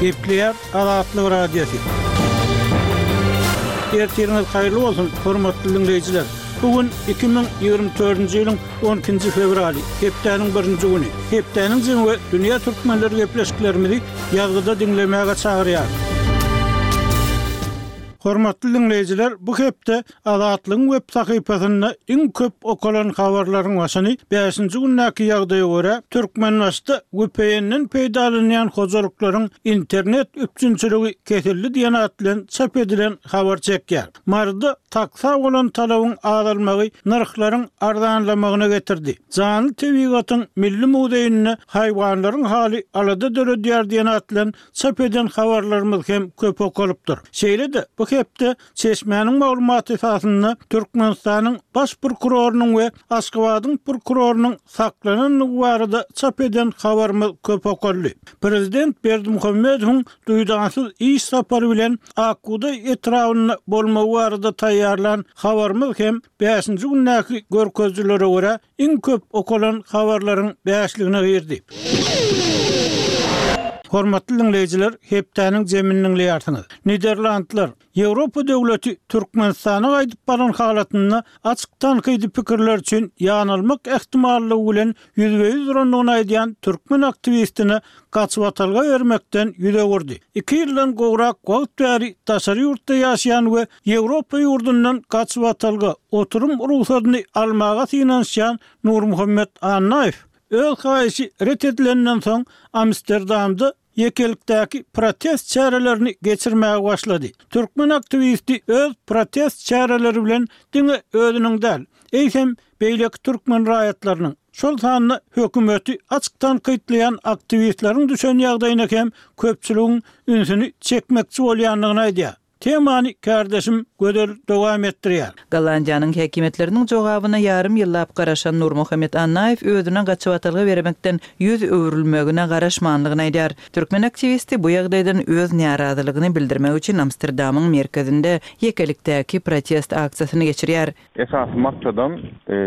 Gepleýär Azatlyk Radiosy. Ertiriňiz haýyrly bolsun, hormatly diňleýjiler! Bu gün iki müň ýigrimi dördünji ýylyň on ikinji fewraly, hepdäniň birinji güni. Hepdäniň jemi we dünýä türkmenleri gepleşiklerimizi ýazgyda diňlemäge çagyrýar. Hormatly diňleýjiler, bu hepde Azatlygyň web sahypasynda iň köp okalan habarlaryň başyny bäşinji gündäki ýagdaýa görä, Türkmenbaşyda VPN-den peýdalanýan hojalyklaryň internet üpjünçiligi kesildi diýen at bilen çap edilen habar çekýär. Maryda taksa bolan talabyň azalmagy nyrhlaryň arzanlamagyna getirdi. Janly tebigatyň milli muzeýinde haýwanlaryň haly alada döredýär diýen at bilen çap eden habarlarymyz hem köp okalypdyr. Şeýle-de bu hepde Çeşmäniň maglumaty esasynda, Türkmenistanyň Baş prokurorynyň we Aşgabadyň prokurorynyň saklanandygy barada çap eden habarymyz köp okaldy. Prezident Berdimuhamedowyň duýdansyz iş sapary bilen Akbugdaý etrabynda bolmagy barada taýýarlan habarymyz hem bäşinji gündäki görkezijilere görä Iň köp okalan habarlaryň bäşligine girdi. Hormatly diňleýjiler, hepdäniň jemini diňleýärsiňiz. Niderlandlar, Ýewropa döwleti Türkmenistana gaýdyp baran halatynda açyk tankydy pikirler üçin ýanylmak ähtimallygy bilen ýüzbe-ýüz durandygyny aýdýan türkmen aktiwistine gaçybatalga bermekden ýüz öwürdi. Iki ýyldan gowrak wagt bäri daşary ýurtda ýaşaýan we Ýewropa ýurdundan gaçybatalga oturym rugsadyny almaga synanyşýan Nurmuhammet Annaýew öz haýyşy ret edilenden soň Amsterdamda ýekelikdäki protest çärelerini geçirmäge başlady. Türkmen aktiwisti öz protest çäreleri bilen diňe özüniň däl, eýsem, beýleki türkmen raýatlarynyň, şol sanda hökümeti açyk tankytlaýan aktiwistleriň düşen ýagdaýyna hem köpçüligiň ünsüni çekmekçi bolýandygyny aýdýar. Temany kärdeşim Gözel dowam etdirýär. Gollandiýanyň häkimiýetleriniň jogabyna ýarym ýyllap garaşan Nurmuhammet Annaýew özüne gaçybatalga beremekden ýüz öwrülmegine garaşmanlygyny aýdýar. Türkmen aktiwisti bu ýagdaýdan öz närazylygyny bildirmek üçin Amsterdamyň merkezinde ýekelikdäki protest aksiýasyny geçirýär. Esasy maksadam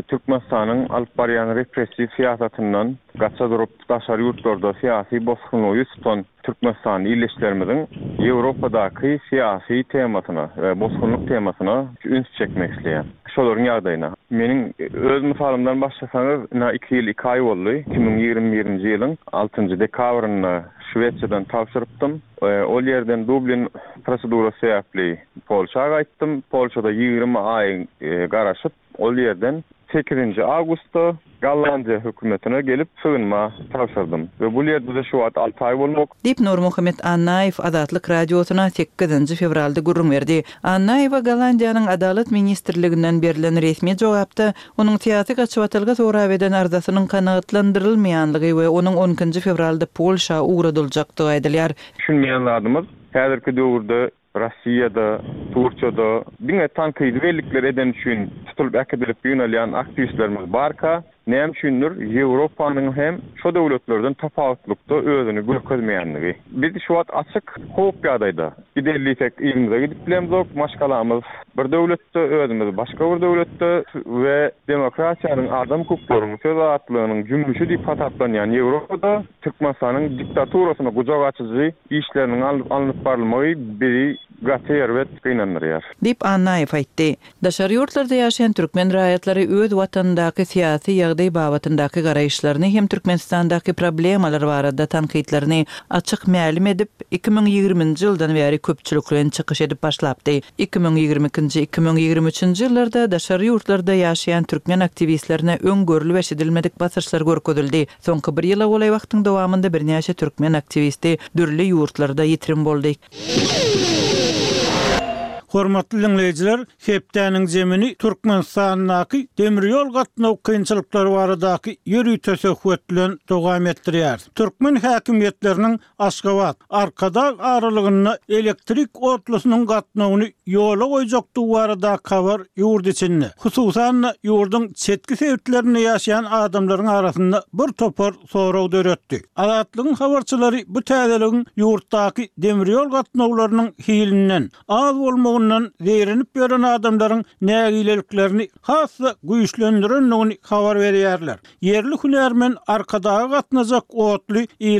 Türkmenistanyň alyp barýan repressiw syýasatyndan gaça durup, daşary ýurtlarda syýasy bosgunlygy ýüz tutan Türkmenistan ildeşlerimiziň Ýewropadaky syýasy temasyna we bosgunlyk temasyna üns çekmek isleýär. Şolaryň ýagdaýyna, meniň öz mysalymdan başlasaňyz, ynha iki ýyl iki aý boldy, iki müň ýigrimi birinji ýylyň altynjy dekabrynda Şwesiýadan tabşyrypdym. Ol ýerden Dublin prosedurasy sebäpli Polşa gaýtdym. Polşada ýigrimi aý garaşyp, Ol ýerden sekizinji awgustda Gollandiýa hökümetine gelip sygynma tabşyrdym we bul ýerde-de şu wagt alty aý bolmak. Diýip, Nurmuhammet Annaýew Azatlyk Radiosyna sekizinji fewralda gürrüň berdi. Annaýewe Gollandiýanyň Adalat ministrliginden berlen resmi jogapda onuň syýasy gaçybatalga sorap eden arzasynyň kanagatlandyrylmaýanlygy we onuň on ikinji fewralda Polşa ugradyljakdygy aýdylýar. Düşünmeýän zadymyz, häzirki döwürde Russiýada, Turkiýada diňe tankydy bellikler edeni üçin tutulyp äkidilip ýygnalýan aktiwistlerimiz barka, näme üçindir Ýewropanyň hem şo döwletlerden tapawutlykda özüni görkezmeýänligi. Biz şu wagt açyk howp ýagdaýda. Gider diýsek yzymyza gidip bilemzok, maşgalamyz bir döwletde, özümiz başga bir döwletde we demokratiýanyň, adam hukuklaryň, söz azatlygynyň jümmüşi diýip hasaplanýan Ýewropada Türkmenistanyň diktaturasyna gujak açyjy işleriniň alnyp barylmagy bizi gaty erbet gynandyrýar. Diýip, Annaýew aýtdy. Daşary ýurtlarda ýaşaýan türkmen raýatlary öz watanyndaky syýasy ýagdaý babatyndaky garaýyşlaryny hem Türkmenistandaky problemalar barada tankytlaryny açyk mälim edip, iki müň ýigrimi nji ýyldan bäri köpçülikleýin çykyş edip başlapdy. Iki müň ýigrimi ikinji, iki müň ýigrimi üçünji ýyllarda daşary ýurtlarda ýaşaýan türkmen aktiwistlerine öň görlüp-eşidilmedik basyşlar görkezildi. Soňky bir ýyla golaý wagtyň dowamynda birnäçe türkmen aktiwisti dürli ýurtlarda ýitirim boldy. Hormatly diňleýjiler, hepdäniň zemini Türkmenistandaky demir ýol gatnaw kynçylyklary baradaky ýörite söhbet bilen dowam etdirýäris. Türkmen häkimiýetleriniň Aşgabat, Arkadag aralygynda elektrik otlusynyň gatnawyny ýola goýjakdygy baradaky habar ýurt içinde, hususan-da, ýurduň çetki sebitlerinde ýaşaýan adamlaryň arasynda birtopar sorag döretdi. Azatlygyň habarçylary bu täzeligiň ýurtdaky demir ýol gatnawlarynyň hilinden, az bolmagyndan zeýrenip ýören adamlaryň nägileliklerini has-da güýçlendirendigini habar berýärler. Ýerli hünärmen Arkadaga gatnajak otly